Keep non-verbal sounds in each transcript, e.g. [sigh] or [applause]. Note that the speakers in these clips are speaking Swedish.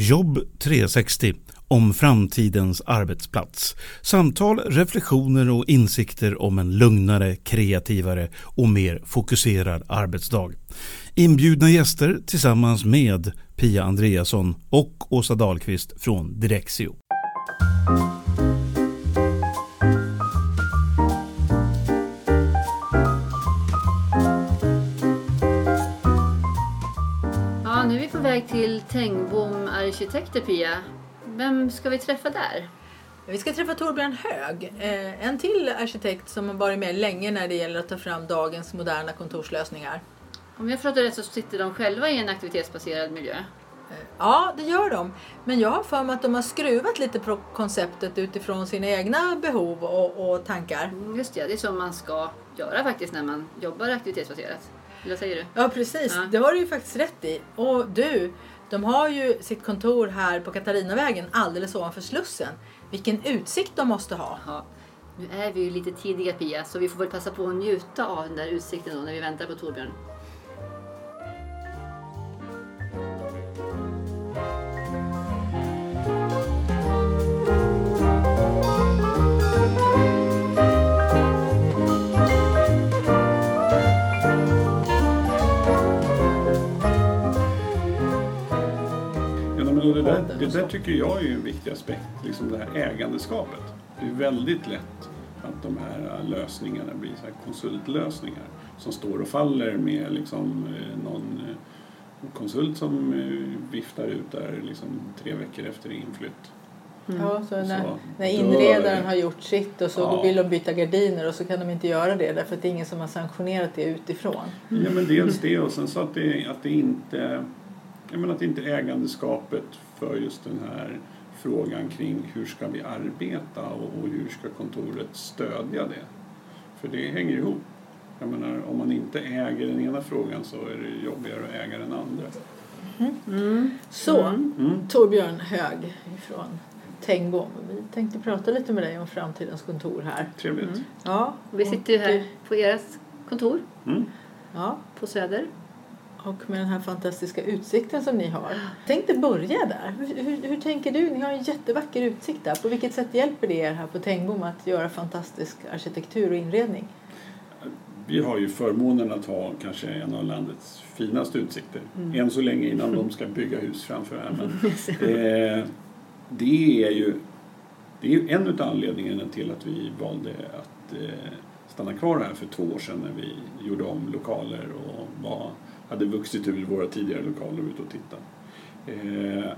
Jobb 360 om framtidens arbetsplats. Samtal, reflektioner och insikter om en lugnare, kreativare och mer fokuserad arbetsdag. Inbjudna gäster tillsammans med Pia Andreasson och Åsa Dahlqvist från Direxio. Till Tengbom Arkitekter, Pia. Vem ska vi träffa där? Vi ska träffa Torbjörn Hög, eh, en till arkitekt som har varit med länge när det gäller att ta fram dagens moderna kontorslösningar. Om jag förstått det rätt så sitter de själva i en aktivitetsbaserad miljö. Eh, Ja, det gör de. Men jag har för mig att de har skruvat lite på konceptet utifrån sina egna behov och, och tankar. Mm, Just det, det är så man ska göra faktiskt när man jobbar aktivitetsbaserat. Eller vad säger du? Ja, precis. Ja. Det har du ju faktiskt rätt i. Och du, de har ju sitt kontor här på Katarinavägen alldeles ovanför Slussen. Vilken utsikt de måste ha. Ja, nu är vi ju lite tidiga Pia, så vi får väl passa på att njuta av den där utsikten då när vi väntar på Torbjörn. Det, där, det där tycker jag är en viktig aspekt, liksom det här ägandeskapet. Det är väldigt lätt att de här lösningarna blir så här konsultlösningar som står och faller med liksom eh, någon eh, konsult som eh, viftar ut där liksom tre veckor efter inflytt. Ja, så när, Så när inredaren har gjort sitt och så Ja. vill de byta gardiner och så kan de inte göra det därför att det är ingen som har sanktionerat det utifrån. Ja men dels det och sen så att det, att det inte jag menar att inte ägandeskapet för just den här frågan kring hur ska vi arbeta och, och hur ska kontoret stödja det. För det hänger ihop. Jag menar om man inte äger den ena frågan så är det jobbigare att äga den andra. Så, Mm. Torbjörn Hög från Tengbom. Vi tänkte prata lite med dig om framtidens kontor här. Trevligt. Ja, Och vi sitter ju här på ert kontor Mm. Ja, på Söder. Och med den här fantastiska utsikten som ni har. Tänkte börja där. Hur, hur, hur tänker du? Ni har en jättevacker utsikt där. På vilket sätt hjälper det er här på Tengbom att göra fantastisk arkitektur och inredning? Vi har ju förmånen att ha kanske en av landets finaste utsikter. Än så länge innan de ska bygga hus framför här. Men, eh, det är ju det är en av anledningarna till att vi valde att eh, stanna kvar här för två år sedan när vi gjorde om lokaler och var, hade vuxit ur våra tidigare lokaler ute och tittade. Eh,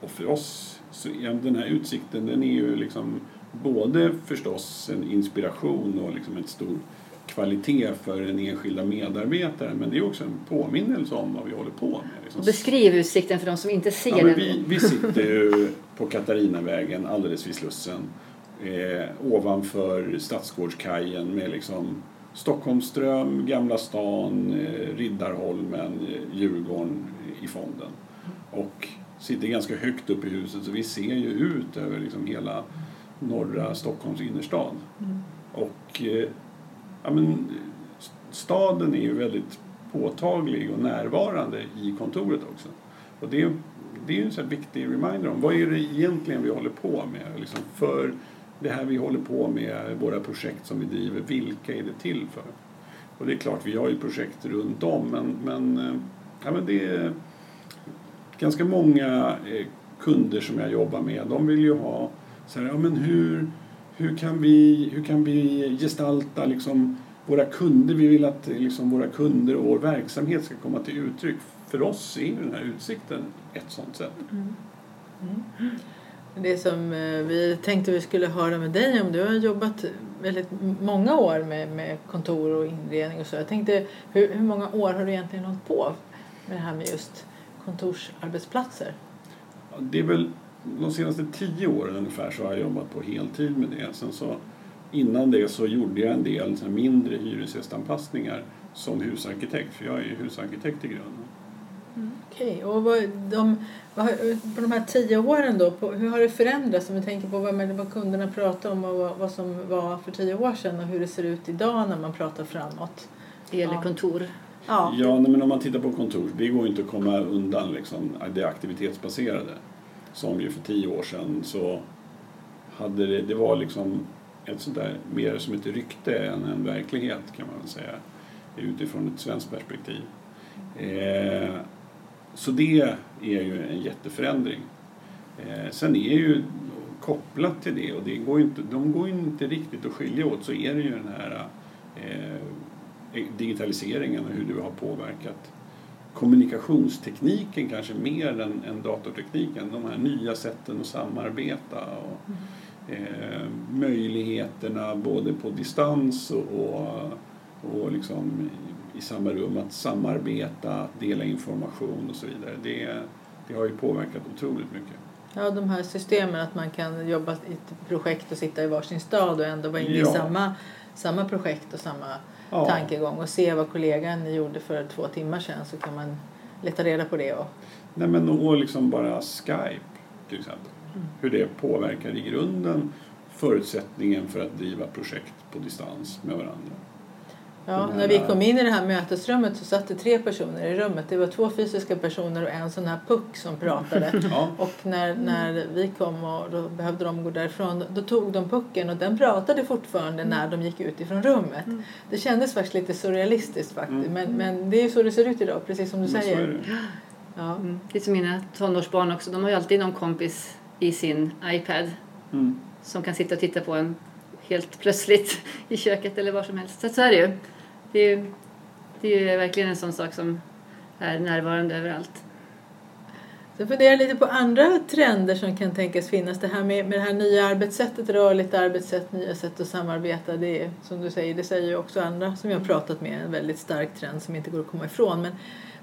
och för oss, så är den här utsikten den är ju liksom både förstås en inspiration och liksom en stor kvalitet för den enskilda medarbetaren men det är också en påminnelse om vad vi håller på med. Liksom Beskriv utsikten för de som inte ser Ja, den. vi, vi sitter ju på Katarinavägen alldeles vid Slussen eh, ovanför Stadsgårdskajen med liksom Stockholmsström, Gamla stan, eh, Riddarholmen, eh, Djurgården i fonden. Och sitter ganska högt upp i huset så vi ser ju ut över liksom hela norra Stockholms innerstad. Och eh, ja, men, staden är ju väldigt påtaglig och närvarande i kontoret också. Och det, är- det är ju en här viktig reminder om vad är det egentligen vi håller på med. Liksom för det här vi håller på med, våra projekt som vi driver, vilka är det till för? Och det är klart, vi har ju projekt runt om men, men, eh, ja, men det är ganska många eh, kunder som jag jobbar med, de vill ju ha så här, ja men hur, hur, kan, vi, hur kan vi gestalta liksom våra kunder, vi vill att eh, liksom våra kunder och vår verksamhet ska komma till uttryck. För oss är ju den här utsikten ett sånt sätt. Mm. Mm. Det som eh, vi tänkte vi skulle höra med dig om, du har jobbat väldigt många år med, med kontor och inredning och så. Jag tänkte, hur, hur många år har du egentligen hållit på med det här med just kontorsarbetsplatser? Ja, Det är väl de senaste tio åren ungefär så har jag jobbat på heltid med det. Sen så innan det så gjorde jag en del mindre hyresgästanpassningar som husarkitekt, för jag är ju husarkitekt i grunden. Okej, och vad, de, vad, på de här tio åren då, på, hur har det förändrats om vi tänker på vad, vad kunderna pratar om och vad, vad som var för tio år sedan och hur det ser ut idag när man pratar framåt? Det gäller Ja. kontor. Ja. Ja, men om man tittar på kontor, det går ju inte att komma undan liksom, det aktivitetsbaserade. Som ju för tio år sedan så hade det, det var liksom ett sånt där, mer som ett rykte än en verklighet kan man väl säga utifrån ett svenskt perspektiv. Eh, så det är ju en jätteförändring. Eh, sen är ju kopplat till det och det går inte, de går ju inte riktigt att skilja åt så är det ju den här eh, eh, digitaliseringen och hur du har påverkat kommunikationstekniken kanske mer än, än datortekniken. De här nya sätten att samarbeta och eh, möjligheterna både på distans och, och, och liksom i, samma rum att samarbeta, att dela information och så vidare. Det, det har ju påverkat otroligt mycket. Ja, de här systemen att man kan jobba i ett projekt och sitta i varsin stad och ändå vara inne Ja. i samma, samma projekt och samma Ja. tankegång och se vad kollegan gjorde för två timmar sedan så kan man leta reda på det. Och, Nej men och liksom bara Skype till exempel. Hur det påverkar i grunden förutsättningen för att driva projekt på distans med varandra. Ja, när vi kom in i det här mötesrummet så satt det tre personer i rummet. Det var två fysiska personer och en sån här puck som pratade. [laughs] Ja, Och när, när vi kom och då behövde de gå därifrån då tog de pucken och den pratade fortfarande när de gick ut ifrån rummet. Det kändes faktiskt lite surrealistiskt faktiskt. Mm. Men, men det är ju så det ser ut idag, precis som du men säger. det. [gasps] Ja. Mm. Det är som mina tonårsbarn också. De har ju alltid någon kompis i sin iPad Mm. som kan sitta och titta på en helt plötsligt i köket eller var som helst. Så, så är det ju. Det är ju, det är verkligen en sån sak som är närvarande överallt. Jag funderar lite på andra trender som kan tänkas finnas. Det här med, med det här nya arbetssättet, rörligt arbetssätt, nya sätt att samarbeta. Det är som du säger, det säger ju också andra som jag har pratat med, en väldigt stark trend som inte går att komma ifrån. Men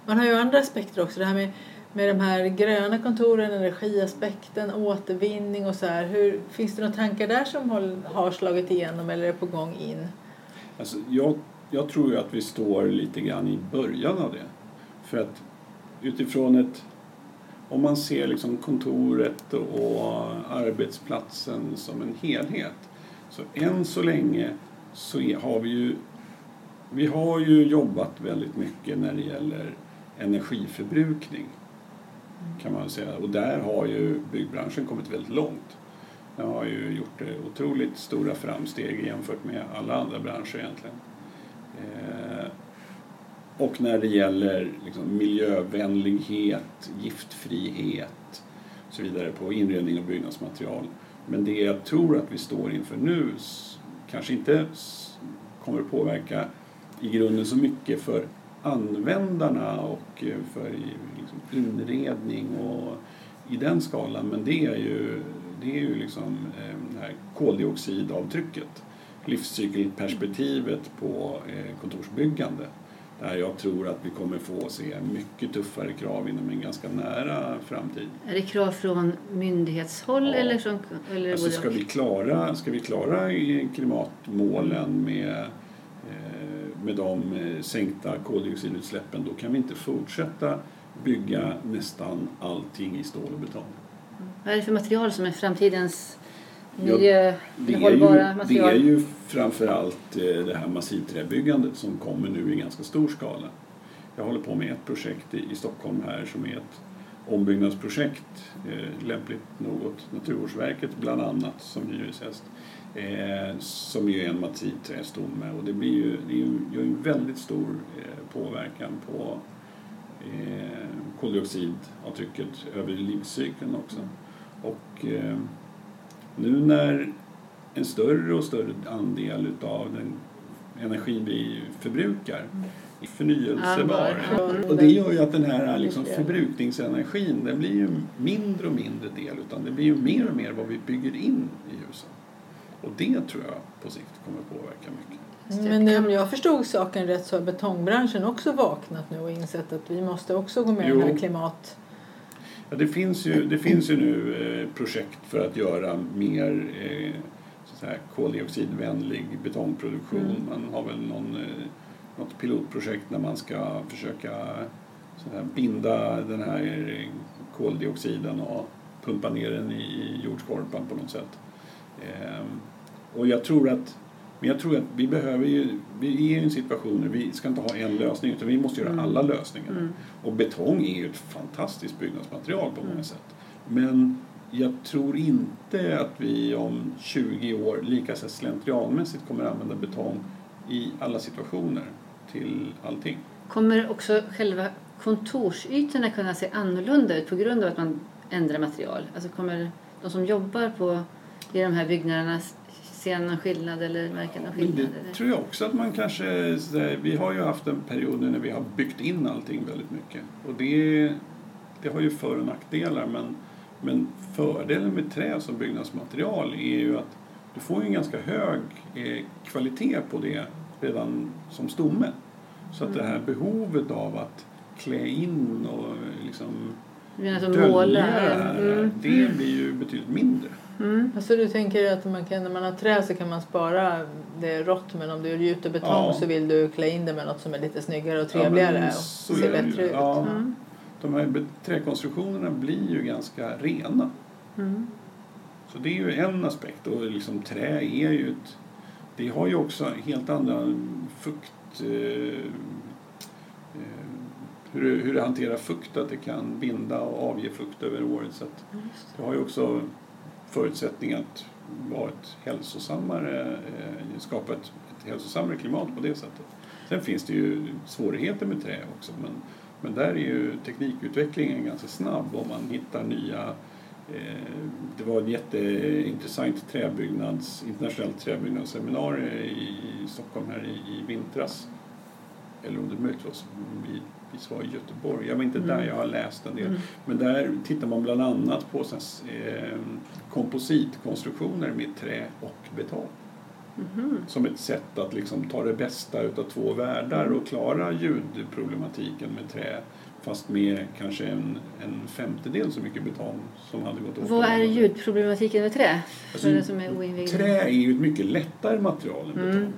man har ju andra aspekter också. Det här med, med de här gröna kontoren, energiaspekten, återvinning och så här. Hur, finns det några tankar där som har slagit igenom eller är på gång in? Alltså, jag, jag tror ju att vi står lite grann i början av det. För att utifrån ett... Om man ser liksom kontoret och arbetsplatsen som en helhet. Så än så länge så är, har vi ju... Vi har ju jobbat väldigt mycket när det gäller energiförbrukning. Kan man säga. Och där har ju byggbranschen kommit väldigt långt. Den har ju gjort eh, otroligt stora framsteg jämfört med alla andra branscher egentligen. Eh, och när det gäller liksom miljövänlighet, giftfrihet och så vidare på inredning och byggnadsmaterial. Men det jag tror att vi står inför nu kanske inte kommer att påverka i grunden så mycket för användarna och eh, för liksom inredning och i den skalan. Men det är ju, det är ju liksom eh, det här koldioxidavtrycket. Livscykelperspektivet på eh, kontorsbyggande. Där jag tror att vi kommer få se mycket tuffare krav inom en ganska nära framtid. Är det krav från myndighetshåll Ja. eller från... Eller Alltså ska vi klara, ska vi klara klimatmålen med, med de eh, sänkta koldioxidutsläppen då kan vi inte fortsätta bygga nästan allting i stål och betong. Vad är det för material som är framtidens Ja, miljö, Det är, hållbara ju, det material? är ju framförallt eh, det här massivträbyggandet som kommer nu i ganska stor skala. Jag håller på med ett projekt i, Stockholm här som är ett ombyggnadsprojekt, eh, lämpligt nog åt Naturvårdsverket bland annat som hyresgäst, eh, som är en massivträstomme och det blir ju, det är ju, gör ju en väldigt stor eh, påverkan på eh, koldioxidavtrycket över livscykeln också. Och eh, nu när en större och större andel utav den energin vi förbrukar är förnyelsebar. Och det gör ju att den här liksom förbrukningsenergin den blir ju mindre och mindre del utan det blir ju mer och mer vad vi bygger in i husen. Och det tror jag på sikt kommer påverka mycket. Men om jag förstod saken rätt så har betongbranschen också vaknat nu och insett att vi måste också gå med i den här klimat... Ja, det, finns ju, det finns ju nu eh, projekt för att göra mer eh, så att säga, koldioxidvänlig betongproduktion. Mm. Man har väl någon, eh, något pilotprojekt när man ska försöka så här, binda den här eh, koldioxiden och pumpa ner den i jordskorpan på något sätt. Ehm, och jag tror att Men jag tror att vi behöver ju, vi är i en situation där vi ska inte ha en lösning utan vi måste göra Mm. alla lösningarna. Mm. Och betong är ju ett fantastiskt byggnadsmaterial på många Mm. sätt. Men jag tror inte att vi om 20 år lika slentrianmässigt kommer att använda betong i alla situationer till allting. Kommer också själva kontorsytorna kunna se annorlunda ut på grund av att man ändrar material? Alltså kommer de som jobbar på, i de här byggnaderna se någon skillnad eller märka någon Men skillnad? det eller? tror jag också att man kanske... Vi har ju haft en period när vi har byggt in allting väldigt mycket. Och det, det har ju för och nackdelar men, men fördelen med trä som byggnadsmaterial är ju att du får ju en ganska hög eh, kvalitet på det redan som stomme. Så att det här behovet av att klä in och liksom dölja det här, Mm. det blir ju betydligt mindre. Mm. Alltså du tänker att man kan, när man har trä så kan man spara det rått men om du gjuter betong Ja. så vill du klä in det med något som är lite snyggare och Ja, trevligare så och är ser bättre ut. Ja. Mm. De här träkonstruktionerna blir ju ganska rena. Mm. Så det är ju en aspekt och liksom trä är ju ett, det har ju också helt andra fukt eh, eh, hur, hur det hanterar fukt, att det kan binda och avge fukt över året. Så att det har ju också förutsättning att vara ett hälsosammare, eh, skapa ett, ett hälsosammare klimat på det sättet. Sen finns det ju svårigheter med trä också men, men där är ju teknikutvecklingen ganska snabb om man hittar nya eh, det var ett jätteintressant träbyggnads, internationellt träbyggnadsseminarium i, i Stockholm här i, i vintras. Eller om det möjligtvis vi var i Göteborg. Jag var inte där, jag har läst en del. Mm. Men där tittar man bland annat på såna, eh, kompositkonstruktioner med trä och betong. Mhm. Som ett sätt att liksom ta det bästa utav två världar och klara ljudproblematiken med trä. Fast med kanske en, en femtedel så mycket betong som hade gått åt. Vad är ljudproblematiken med trä? Alltså, är. Trä är ju ett mycket lättare material än betong.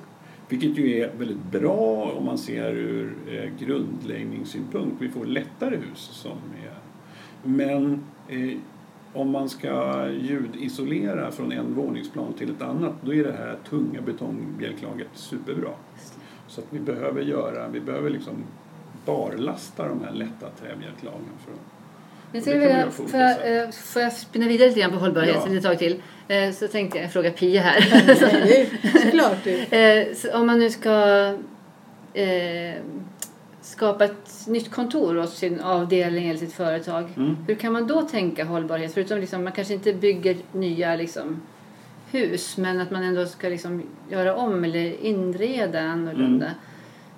Vilket ju är väldigt bra om man ser ur eh, grundläggningssynpunkt. Vi får lättare hus som är... Men eh, om man ska ljudisolera från en våningsplan till ett annat då är det här tunga betongbjälklaget superbra. Så att vi behöver göra, vi behöver liksom barlasta de här lätta träbjälklagen för att Det skulle vilja, får, jag, eh, får jag spinna vidare lite grann på hållbarhet Ja. ett tag till? Eh, Så tänkte jag fråga Pia här. Nej, såklart. Det. [laughs] Eh, om man nu ska skapa ett nytt kontor åt sin avdelning eller sitt företag. Mm. Hur kan man då tänka hållbarhet? Förutom liksom, man kanske inte bygger nya liksom, hus men att man ändå ska liksom, göra om eller inreda annorlunda. Mm.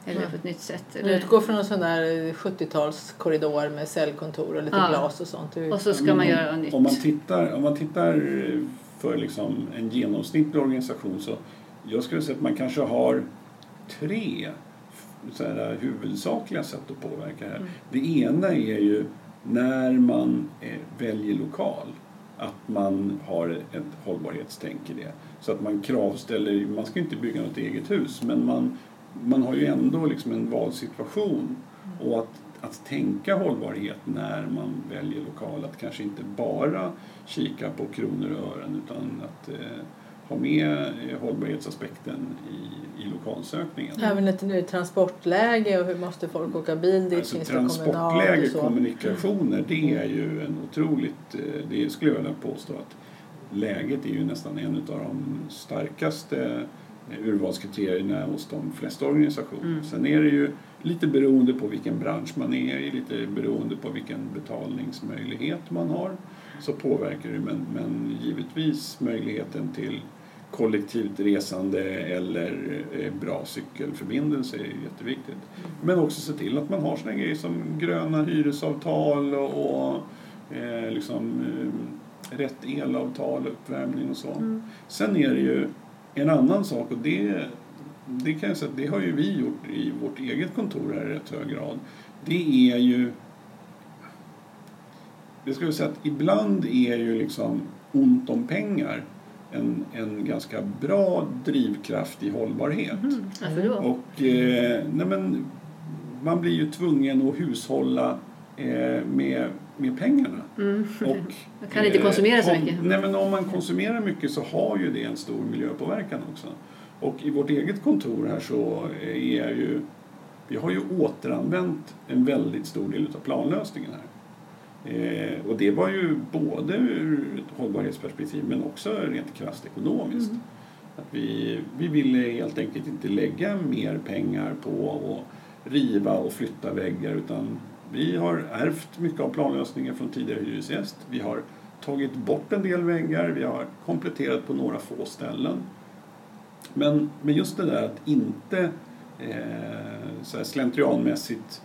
Eller på ett nytt sätt. Eller? utgår från en sån där 70-talskorridor med cellkontor och lite Ja. glas och sånt. Och så ska man om- göra nytt. Om man tittar, om man tittar för liksom en genomsnittlig organisation så jag skulle säga att man kanske har tre så här, huvudsakliga sätt att påverka här. Mm. Det ena är ju när man eh, väljer lokal att man har ett hållbarhetstänk i det. Så att man kravställer, man ska inte bygga något eget hus men man, man har ju ändå liksom en valsituation. Och att, att tänka hållbarhet när man väljer lokal, att kanske inte bara kika på kronor och ören utan att eh, ha med eh, hållbarhetsaspekten i, i lokalsökningen. Även ett nu transportläge och hur måste folk åka bil dit? Alltså, finns transportläge, och kommunikationer, det är ju en otroligt, eh, det skulle jag vilja påstå att läget är ju nästan en av de starkaste urvalskriterierna hos de flesta organisationer. Mm. Sen är det ju lite beroende på vilken bransch man är i, lite beroende på vilken betalningsmöjlighet man har så påverkar det men, men givetvis möjligheten till kollektivt resande eller eh, bra cykelförbindelse är jätteviktigt. Men också se till att man har såna grejer som gröna hyresavtal och, och eh, liksom, eh, rätt elavtal, uppvärmning och så. Mm. Sen är det ju en annan sak och det, det kan jag säga det har ju vi gjort i vårt eget kontor här i rätt hög grad. Det är ju det ska vi säga att ibland är ju liksom ont om pengar en, en ganska bra drivkraft i hållbarhet. Mm. Varför då? Och eh, nej men, man blir ju tvungen att hushålla eh, med, med pengarna. Mm. Och, Man kan inte eh, konsumera så mycket. Nej men om man konsumerar mycket så har ju det en stor miljöpåverkan också. Och i vårt eget kontor här så är ju, vi har ju återanvänt en väldigt stor del av planlösningen här. Eh, och det var ju både ur ett hållbarhetsperspektiv men också rent krasst ekonomiskt. Mm. Att vi, vi ville helt enkelt inte lägga mer pengar på att riva och flytta väggar utan vi har ärvt mycket av planlösningen från tidigare hyresgäst. Vi har tagit bort en del väggar, vi har kompletterat på några få ställen. Men, men just det där att inte eh, så slentrianmässigt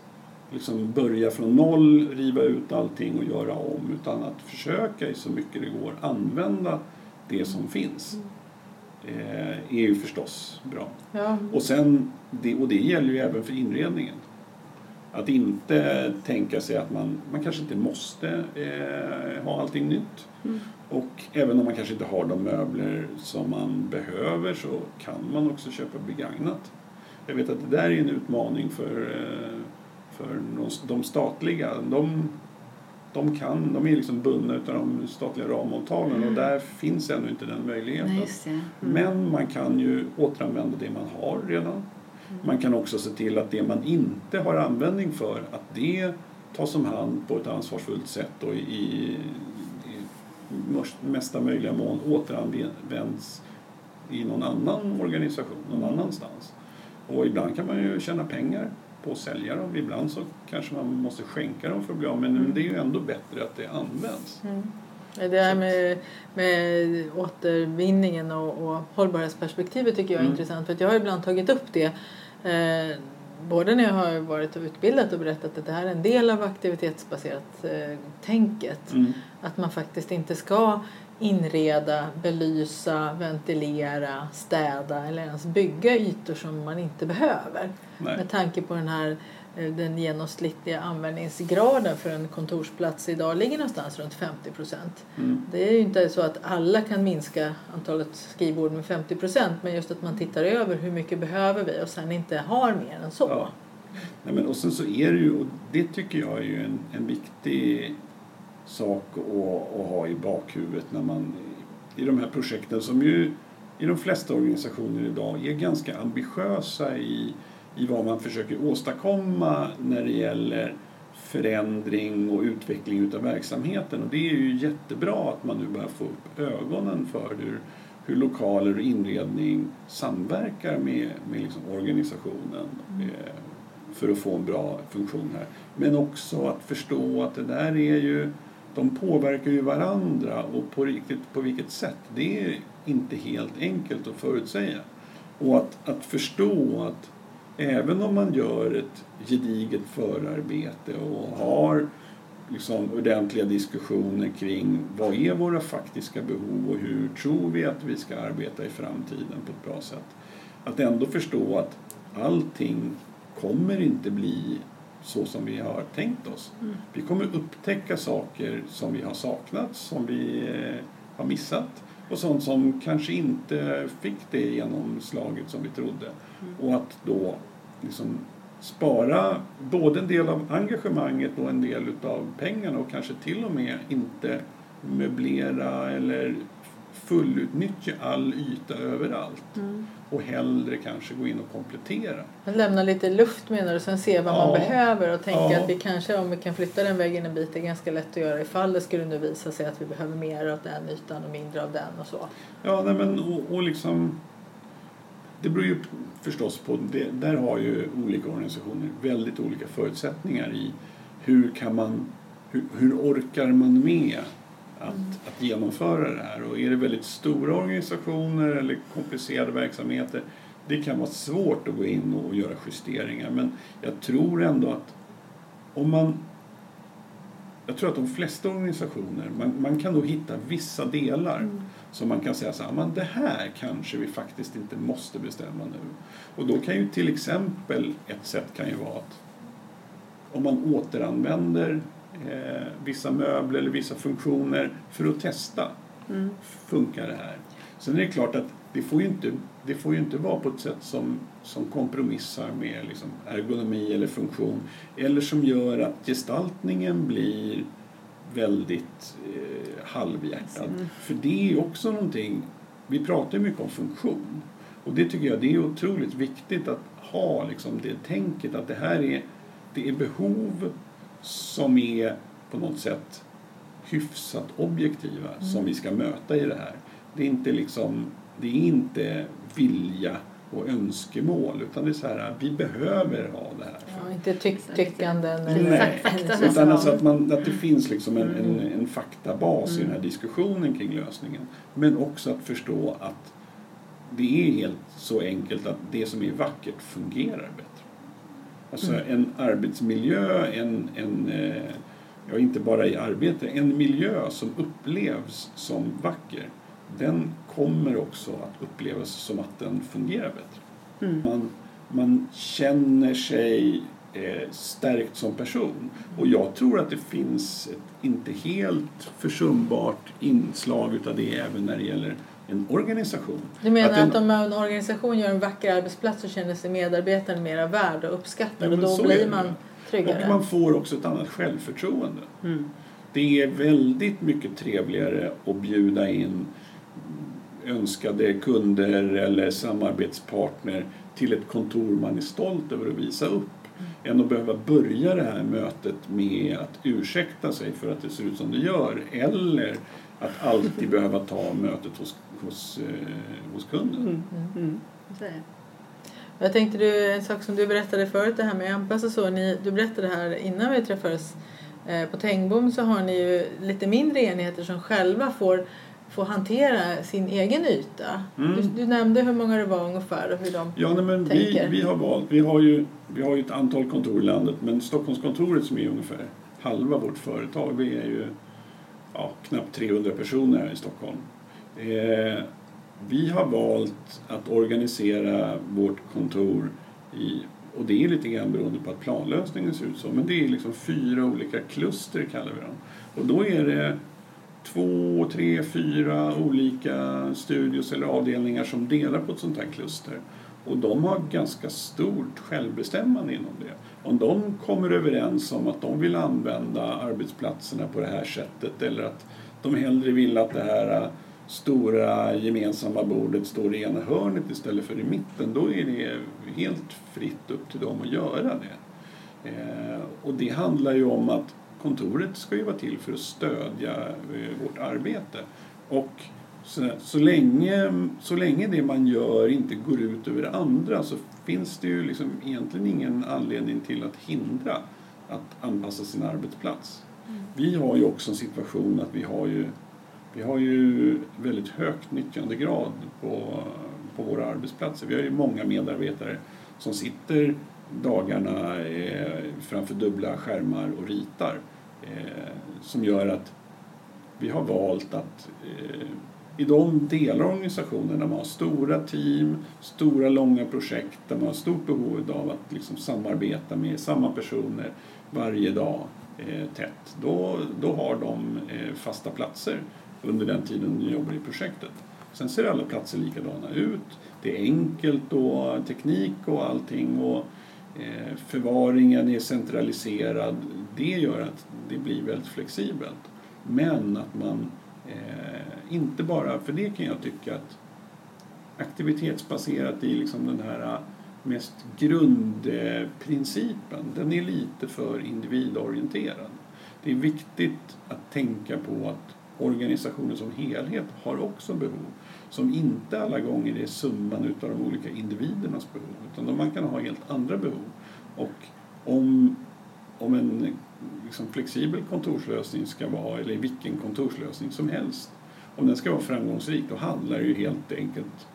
liksom börja från noll, riva ut allting och göra om utan att försöka i så mycket det går använda det som finns. Eh, är ju förstås bra. Ja. Och, sen, det, och det gäller ju även för inredningen. Att inte tänka sig att man, man kanske inte måste eh, ha allting nytt. Mm. Och även om man kanske inte har de möbler som man behöver så kan man också köpa begagnat. Jag vet att det där är en utmaning för, eh, för de- statliga. De, de, kan, de är liksom bundna av de statliga ramavtalen och där finns ännu inte den möjligheten. Nej. Mm. Men man kan ju återanvända det man har redan. Man kan också se till att det man inte har användning för, att det tas om hand på ett ansvarsfullt sätt och i, i, i mesta möjliga mån återanvänds i någon annan organisation, någon annanstans. Och ibland kan man ju tjäna pengar på att sälja dem. Ibland så kanske man måste skänka dem för att bli av med men det är ju ändå bättre att det används. Mm. Det här med, med återvinningen och, och hållbarhetsperspektivet tycker jag är Mm. intressant. För att jag har ibland tagit upp det. Eh, både när jag har varit och utbildat och berättat att det här är en del av aktivitetsbaserat eh, tänket. Mm. Att man faktiskt inte ska inreda, belysa, ventilera, städa eller ens bygga ytor som man inte behöver. Nej. Med tanke på den här den genomsnittliga användningsgraden för en kontorsplats idag ligger någonstans runt 50 procent. Mm. Det är ju inte så att alla kan minska antalet skrivbord med 50 procent men just att man tittar över hur mycket behöver vi och sen inte har mer än så. Ja. Nej, men och sen så är det ju, och det tycker jag är ju en, en viktig sak att, att ha i bakhuvudet när man i de här projekten som ju i de flesta organisationer idag är ganska ambitiösa i, i vad man försöker åstadkomma när det gäller förändring och utveckling utav verksamheten. Och det är ju jättebra att man nu börjar få upp ögonen för hur, hur lokaler och inredning samverkar med, med liksom organisationen eh, för att få en bra funktion här. Men också att förstå att det där är ju, de påverkar ju varandra och på, riktigt, på vilket sätt. Det är inte helt enkelt att förutsäga. Och att, att förstå att även om man gör ett gediget förarbete och har liksom ordentliga diskussioner kring vad är våra faktiska behov och hur tror vi att vi ska arbeta i framtiden på ett bra sätt. Att ändå förstå att allting kommer inte bli så som vi har tänkt oss. Vi kommer upptäcka saker som vi har saknat, som vi eh, har missat och sånt som kanske inte fick det genomslaget som vi trodde. Och att då liksom spara både en del av engagemanget och en del av pengarna och kanske till och med inte möblera eller fullutnyttja all yta överallt. Mm. Och hellre kanske gå in och komplettera. Lämna lite luft menar du, sen se vad man Ja. behöver och tänka Ja. att vi kanske om vi kan flytta den väggen en bit är ganska lätt att göra ifall det skulle nu visa sig att vi behöver mer av den ytan och mindre av den och så. Ja, nej, men och, och liksom... Det beror ju förstås på... Det, där har ju olika organisationer väldigt olika förutsättningar i hur kan man... Hur, hur orkar man med att, att genomföra det här? Och är det väldigt stora organisationer eller komplicerade verksamheter det kan vara svårt att gå in och göra justeringar men jag tror ändå att om man jag tror att de flesta organisationer, man, man kan nog hitta vissa delar som man kan säga så här, men det här kanske vi faktiskt inte måste bestämma nu. Och då kan ju till exempel ett sätt kan ju vara att om man återanvänder eh, vissa möbler eller vissa funktioner för att testa, Mm. funkar det här? Sen är det klart att det får ju inte, det får ju inte vara på ett sätt som, som kompromissar med liksom ergonomi eller funktion eller som gör att gestaltningen blir väldigt eh, halvhjärtad. För det är också någonting, vi pratar ju mycket om funktion Och det tycker jag det är otroligt viktigt att ha liksom det tänket att det här är, det är behov som är på något sätt hyfsat objektiva Mm. som vi ska möta i det här. Det är inte liksom, det är inte vilja och önskemål utan det är så här, vi behöver ha det här. Ja, inte tyck, tyckanden Nej. eller. Utan alltså att, man, att det finns liksom en, en, Mm. en faktabas i den här diskussionen kring lösningen. Men också att förstå att det är helt så enkelt att det som är vackert fungerar bättre. Alltså Mm. en arbetsmiljö, en, en, eh, ja inte bara i arbete, en miljö som upplevs som vacker, den kommer också att upplevas som att den fungerar bättre. Mm. Man, man känner sig eh, stärkt som person. Och jag tror att det finns ett inte helt försumbart inslag utav det även när det gäller en organisation. Du menar Att att, en- om en organisation gör en vacker arbetsplats så känner sig medarbetaren mera värd och uppskattad och då blir man tryggare? Och man får också ett annat självförtroende. Mm. Det är väldigt mycket trevligare att bjuda in önskade kunder eller samarbetspartner till ett kontor man är stolt över att visa upp än att behöva börja det här mötet med att ursäkta sig för att det ser ut som det gör eller att alltid behöva ta mötet hos, hos, eh, hos kunden. Mm. Mm. Är det. Jag tänkte du, en sak som du berättade förut det här med anpassa så. Ni, du berättade här innan vi träffades eh, på Tengbom så har ni ju lite mindre enheter som själva får, får hantera sin egen yta. Mm. Du, du nämnde hur många det var ungefär och hur de... Ja, nej, men vi, tänker. vi har valt, vi har, ju, vi har ju ett antal kontor i landet men Stockholmskontoret som är ungefär halva vårt företag, vi är ju ja, knappt 300 personer här i Stockholm. Eh, vi har valt att organisera vårt kontor i, och det är lite grann beroende på att planlösningen ser ut så, men det är liksom fyra olika kluster kallar vi dem. Och då är det två, tre, fyra olika studios eller avdelningar som delar på ett sånt här kluster. Och de har ganska stort självbestämmande inom det. Om de kommer överens om att de vill använda arbetsplatserna på det här sättet eller att de hellre vill att det här stora gemensamma bordet står i ena hörnet istället för i mitten, då är det helt fritt upp till dem att göra det. Eh, och det handlar ju om att kontoret ska ju vara till för att stödja eh, vårt arbete. Och så, så, länge, så länge det man gör inte går ut över andra så finns det ju liksom egentligen ingen anledning till att hindra att anpassa sin arbetsplats. Vi har ju också en situation att vi har ju, vi har ju väldigt högt nyttjandegrad på, på våra arbetsplatser. Vi har ju många medarbetare som sitter dagarna eh, framför dubbla skärmar och ritar. Eh, som gör att vi har valt att eh, i de delar av organisationen där man har stora team, stora långa projekt, där man har stort behov av att liksom samarbeta med samma personer varje dag eh, tätt, då, då har de eh, fasta platser under den tiden du jobbar i projektet. Sen ser alla platser likadana ut. Det är enkelt och teknik och allting och eh, förvaringen är centraliserad. Det gör att det blir väldigt flexibelt. Men att man eh, inte bara, för det kan jag tycka att aktivitetsbaserat i liksom den här mest grundprincipen, den är lite för individorienterad. Det är viktigt att tänka på att organisationen som helhet har också behov som inte alla gånger är summan utav de olika individernas behov utan man kan ha helt andra behov. Och om, om en liksom flexibel kontorslösning ska vara, eller vilken kontorslösning som helst, om den ska vara framgångsrik då handlar det ju helt enkelt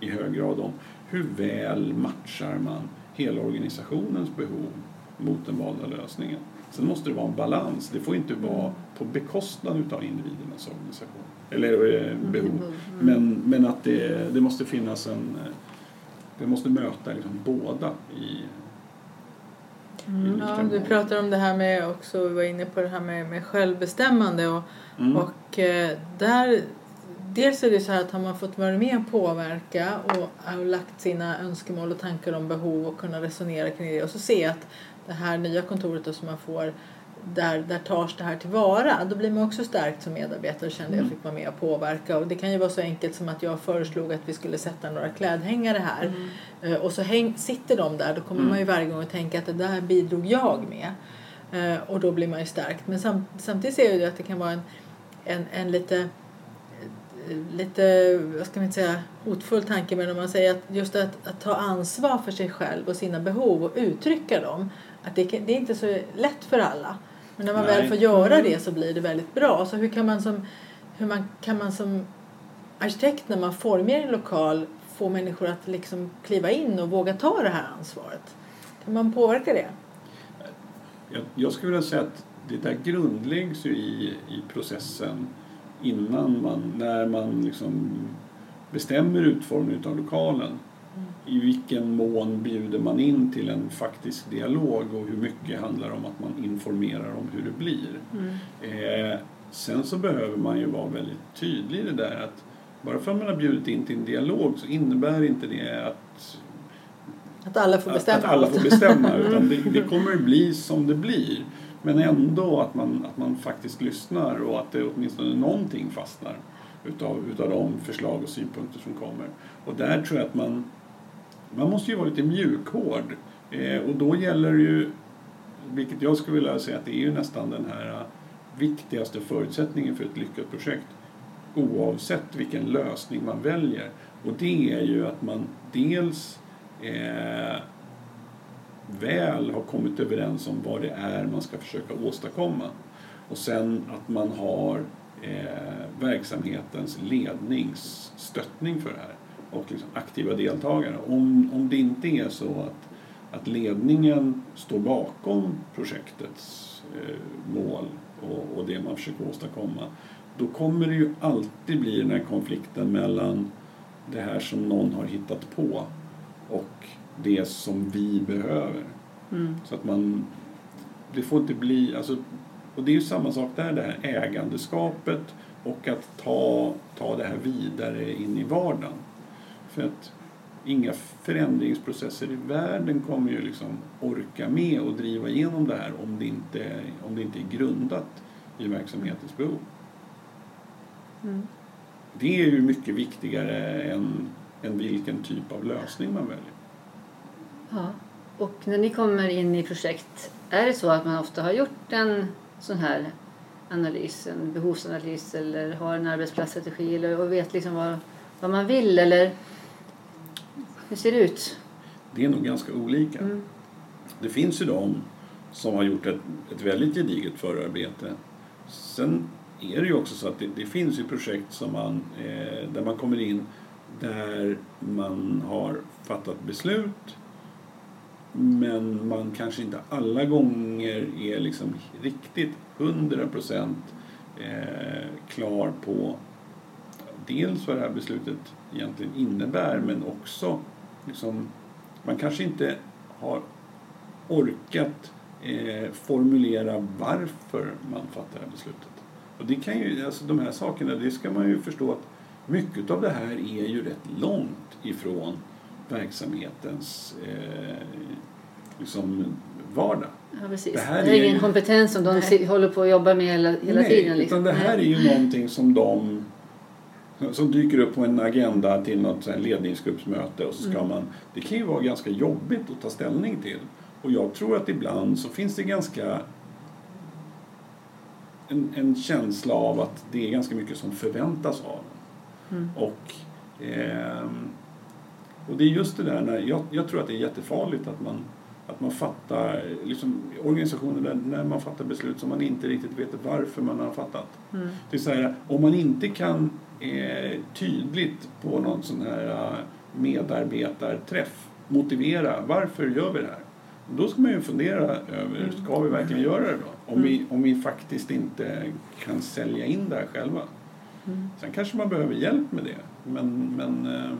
i hög grad om hur väl matchar man hela organisationens behov mot den valda lösningen. Sen måste det vara en balans. Det får inte vara på bekostnad utav individernas organisation. Eller eh, behov. Mm. Men, men att det, det måste finnas en... eh, Det måste möta liksom båda i... Mm, ja, du pratar om det här med också, vi var inne på det här med, med självbestämmande och, Mm. och eh, där Dels är det så här att har man fått vara med och påverka och har lagt sina önskemål och tankar om behov och kunna resonera kring det och så se att det här nya kontoret då som man får där, där tas det här tillvara. Då blir man också stärkt som medarbetare och kände att jag fick vara med och påverka. Och det kan ju vara så enkelt som att jag föreslog att vi skulle sätta några klädhängare här. Eh, Och så häng, sitter de där, då kommer man ju varje gång att tänka att det där bidrog jag med. Eh, Och då blir man ju stärkt. Men sam, samtidigt ser jag ju att det kan vara en, en, en lite lite, vad ska man säga, hotfull tanke men om man säger att just att, att ta ansvar för sig själv och sina behov och uttrycka dem att det, det är inte så lätt för alla. Men när man Nej. väl får göra det så blir det väldigt bra. Så hur kan man som, hur man, kan man som arkitekt när man formar en lokal få människor att liksom kliva in och våga ta det här ansvaret? Kan man påverka det? Jag, jag skulle vilja säga att det där grundläggs ju i, i processen innan man, när man liksom bestämmer utformningen av lokalen. I vilken mån bjuder man in till en faktisk dialog och hur mycket handlar om att man informerar om hur det blir. Eh, sen så behöver man ju vara väldigt tydlig i det där att bara för att man har bjudit in till en dialog så innebär inte det att Att alla får bestämma? att alla får bestämma. [laughs] Utan det, det kommer att bli som det blir. Men ändå att man, att man faktiskt lyssnar och att det åtminstone någonting fastnar utav, utav de förslag och synpunkter som kommer. Och där tror jag att man, man måste ju vara lite mjukhård. Eh, och då gäller det ju, vilket jag skulle vilja säga att det är ju nästan den här eh, viktigaste förutsättningen för ett lyckat projekt. Oavsett vilken lösning man väljer. Och det är ju att man dels eh, väl har kommit överens om vad det är man ska försöka åstadkomma. Och sen att man har eh, verksamhetens ledningsstöttning för det här och liksom aktiva deltagare. Om, om det inte är så att, att ledningen står bakom projektets eh, mål och, och det man försöker åstadkomma då kommer det ju alltid bli den här konflikten mellan det här som någon har hittat på och det som vi behöver. Mm. Så att man, det får inte bli, alltså, och det är ju samma sak där, det här ägandeskapet och att ta, ta det här vidare in i vardagen. För att inga förändringsprocesser i världen kommer ju liksom orka med och driva igenom det här om det inte, om det inte är grundat i verksamhetens behov. Mm. Det är ju mycket viktigare än, än vilken typ av lösning man väljer. Ja. Och när ni kommer in i projekt, är det så att man ofta har gjort en sån här analys, en behovsanalys eller har en arbetsplatsstrategi eller, och vet liksom vad, vad man vill eller hur ser det ut? Det är nog ganska olika. Mm. Det finns ju de som har gjort ett, ett väldigt gediget förarbete. Sen är det ju också så att det, det finns ju projekt som man, eh, där man kommer in där man har fattat beslut men man kanske inte alla gånger är liksom riktigt 100% eh, klar på dels vad det här beslutet egentligen innebär men också liksom, man kanske inte har orkat eh, formulera varför man fattar det här beslutet. Och det kan ju, alltså de här sakerna, det ska man ju förstå att mycket av det här är ju rätt långt ifrån verksamhetens eh, liksom vardag. Ja, precis. Det Det här här, är är- ingen kompetens som de Nej. håller på att jobba med hela, hela Nej, tiden. Liksom. utan det här är Nej. ju någonting som de som dyker upp på en agenda till något ledningsgruppsmöte och så ska Mm. man, det kan ju vara ganska jobbigt att ta ställning till. Och jag tror att ibland så finns det ganska en, en känsla av att det är ganska mycket som förväntas av. Mm. Och, ehm, och det är just det där, när, jag, jag tror att det är jättefarligt att man, att man fattar, liksom, organisationer där när man fattar beslut som man inte riktigt vet varför man har fattat. Mm. Det är så här, om man inte kan eh, tydligt på någon sån här eh, medarbetarträff motivera varför gör vi det här? Då ska man ju fundera över, ska vi verkligen göra det då? Om, vi, om vi faktiskt inte kan sälja in det här själva. Mm. Sen kanske man behöver hjälp med det. Men, men eh,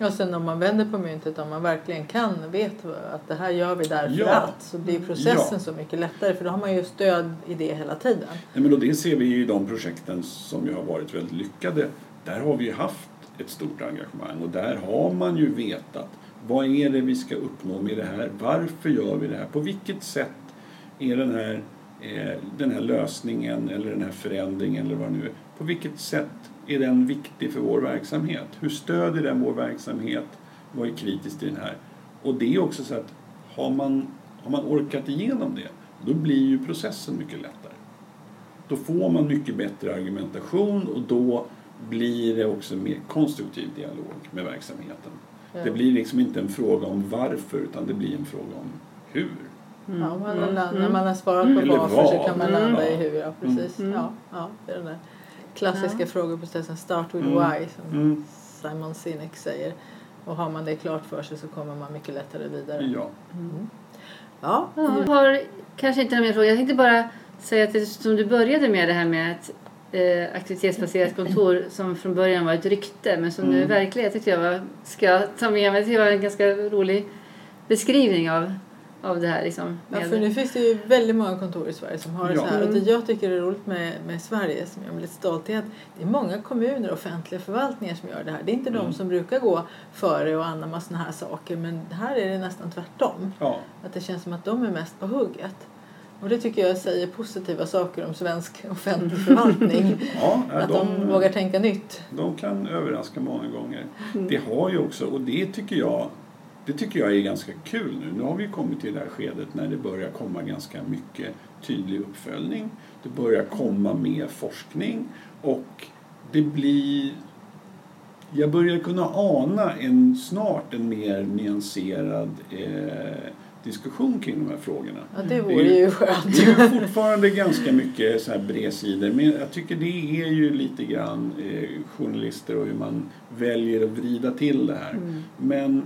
Och sen om man vänder på myntet, om man verkligen kan, vet att det här gör vi därför Ja. att, så blir processen Ja. så mycket lättare för då har man ju stöd i det hela tiden. Nej, men och det ser vi ju i de projekten som ju har varit väldigt lyckade. Där har vi ju haft ett stort engagemang och där har man ju vetat vad är det vi ska uppnå med det här? Varför gör vi det här? På vilket sätt är den här eh, den här lösningen eller den här förändringen eller vad det nu är. På vilket sätt är den viktig för vår verksamhet? Hur stödjer den vår verksamhet? Vad är kritiskt i den här? Och det är också så att har man, har man orkat igenom det, då blir ju processen mycket lättare. Då får man mycket bättre argumentation och då blir det också en mer konstruktiv dialog med verksamheten. Ja. Det blir liksom inte en fråga om varför utan det blir en fråga om hur. Ja, man Mm. landar, Mm. När man har svarat på varför så kan man Mm. landa i Ja. hur. Ja, precis. Mm. Ja, ja, det är där klassiska Ja. frågeprocessen Start with Mm. why som Mm. Simon Sinek säger. Och har man det klart för sig så kommer man mycket lättare vidare. Ja. Ja, Ja, jag har kanske inte någon mer fråga. Jag tänkte bara säga att det, som du började med det här med ett eh, aktivitetsbaserat kontor som från början var ett rykte men som nu är Mm. verklighet tyckte jag var, ska jag ta med mig. Det var en ganska rolig beskrivning av, av det här. Liksom, Ja, med- för nu finns det ju väldigt många kontor i Sverige som har det Ja. så här. Och det Mm. jag tycker är roligt med, med Sverige, som jag är lite stolt i, att det är många kommuner och offentliga förvaltningar som gör det här. Det är inte de Mm. som brukar gå före och anamma såna här saker, men här är det nästan tvärtom. ja. Att det känns som att de är mest på hugget. Och det tycker jag säger positiva saker om svensk [laughs] offentlig förvaltning. ja att de, vågar tänka nytt. de kan överraska många gånger. Det har ju också, och det tycker jag det tycker jag är ganska kul nu. Nu har vi kommit till det här skedet när det börjar komma ganska mycket tydlig uppföljning. Det börjar komma mer forskning och det blir... Jag börjar kunna ana en, snart en mer nyanserad eh, diskussion kring de här frågorna. Ja, det Det är vore ju- skönt. Det är fortfarande ganska mycket så här bredsidor men jag tycker det är ju lite grann eh, journalister och hur man väljer att vrida till det här. Mm. Men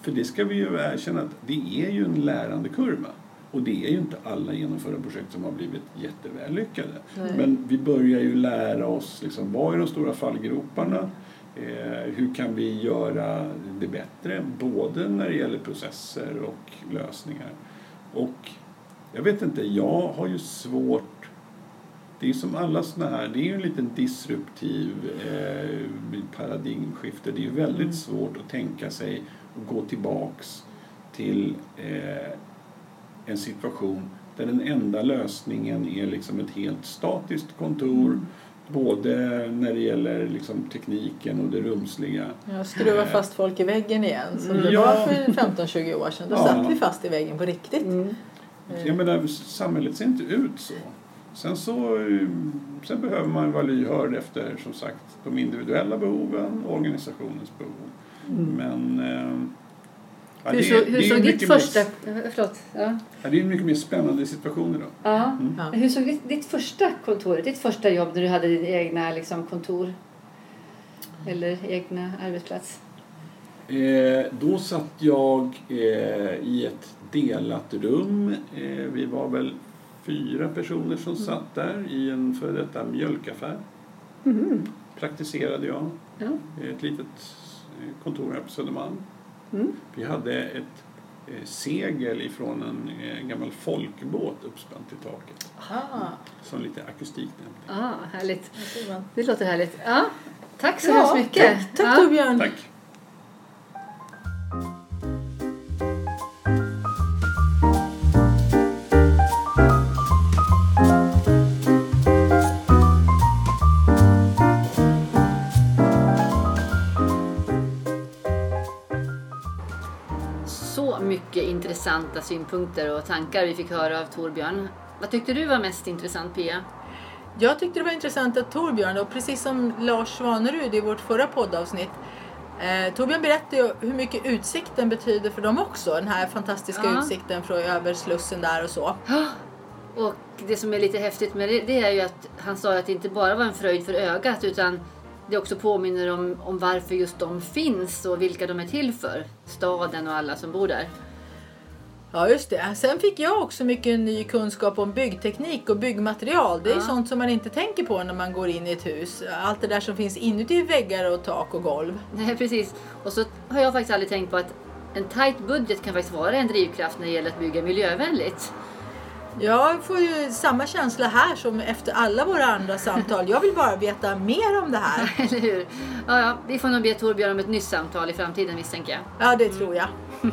för det ska vi ju erkänna att det är ju en lärande kurva. Och det är ju inte alla genomförda projekt som har blivit jätteväl lyckade. Nej. Men vi börjar ju lära oss liksom, vad är de stora fallgroparna? Eh, hur kan vi göra det bättre? Både när det gäller processer och lösningar. Och jag vet inte, jag har ju svårt det är som alla såna här, det är ju en liten disruptiv eh, paradigmskifte. Det är ju väldigt Mm. svårt att tänka sig att gå tillbaks till eh, en situation där den enda lösningen är liksom ett helt statiskt kontor. Mm. Både när det gäller liksom tekniken och det rumsliga. Ja, skruva fast folk i väggen igen som det Ja. var för 15-20 år sedan. Då Ja. satt vi fast i väggen på riktigt. Mm. Eh, Jag menar, samhället ser inte ut så. Sen, så, eh, sen behöver man vara lyhörd efter som sagt de individuella behoven och organisationens behov. Men eh, ja, Hur, det, så, är- hur såg ditt mycket första... Mer, Förlåt. Ja. ja, det är en mycket mer spännande situation idag. Ja. Mm. Ja. Hur såg ditt, ditt första kontor, ditt första jobb när du hade din egna liksom, kontor? Eller egna arbetsplats? Eh, då satt jag eh, i ett delat rum. Eh, vi var väl fyra personer som satt där i en före detta mjölkaffär. Mhm. Praktiserade jag. Ja. Ett litet eh, kontor här på Södermalm. Mm. Vi hade ett eh, segel ifrån en eh, gammal folkbåt uppspänt i taket. Ah, Som lite akustikdämpning. Ah, härligt. Det låter härligt. Ja, tack så Ja, hemskt mycket. Tack, tack ja. Torbjörn. Tack! Mycket intressanta synpunkter och tankar vi fick höra av Torbjörn. Vad tyckte du var mest intressant Pia? Jag tyckte det var intressant att Torbjörn, och precis som Lars Svanerud i vårt förra poddavsnitt, eh, Torbjörn berättade ju hur mycket utsikten betyder för dem också. Den här fantastiska Ja. utsikten från över Slussen där och så. Och det som är lite häftigt med det, det är ju att han sa att det inte bara var en fröjd för ögat utan det också påminner om, om varför just de finns och vilka de är till för. Staden och alla som bor där. Ja, just det. Sen fick jag också mycket ny kunskap om byggteknik och byggmaterial. Det är Ja. sånt som man inte tänker på när man går in i ett hus. Allt det där som finns inuti väggar och tak och golv. Nej, precis. Och så har jag faktiskt aldrig tänkt på att en tight budget kan faktiskt vara en drivkraft när det gäller att bygga miljövänligt. Jag får ju samma känsla här som efter alla våra andra samtal. Jag vill bara veta mer om det här. [laughs] Eller hur? Ja, ja, vi får nog be Torbjörn om ett nytt samtal i framtiden misstänker jag. Ja, det tror jag. [laughs]